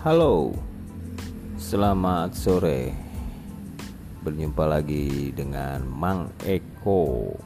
Halo, selamat sore. Berjumpa lagi dengan Mang Eko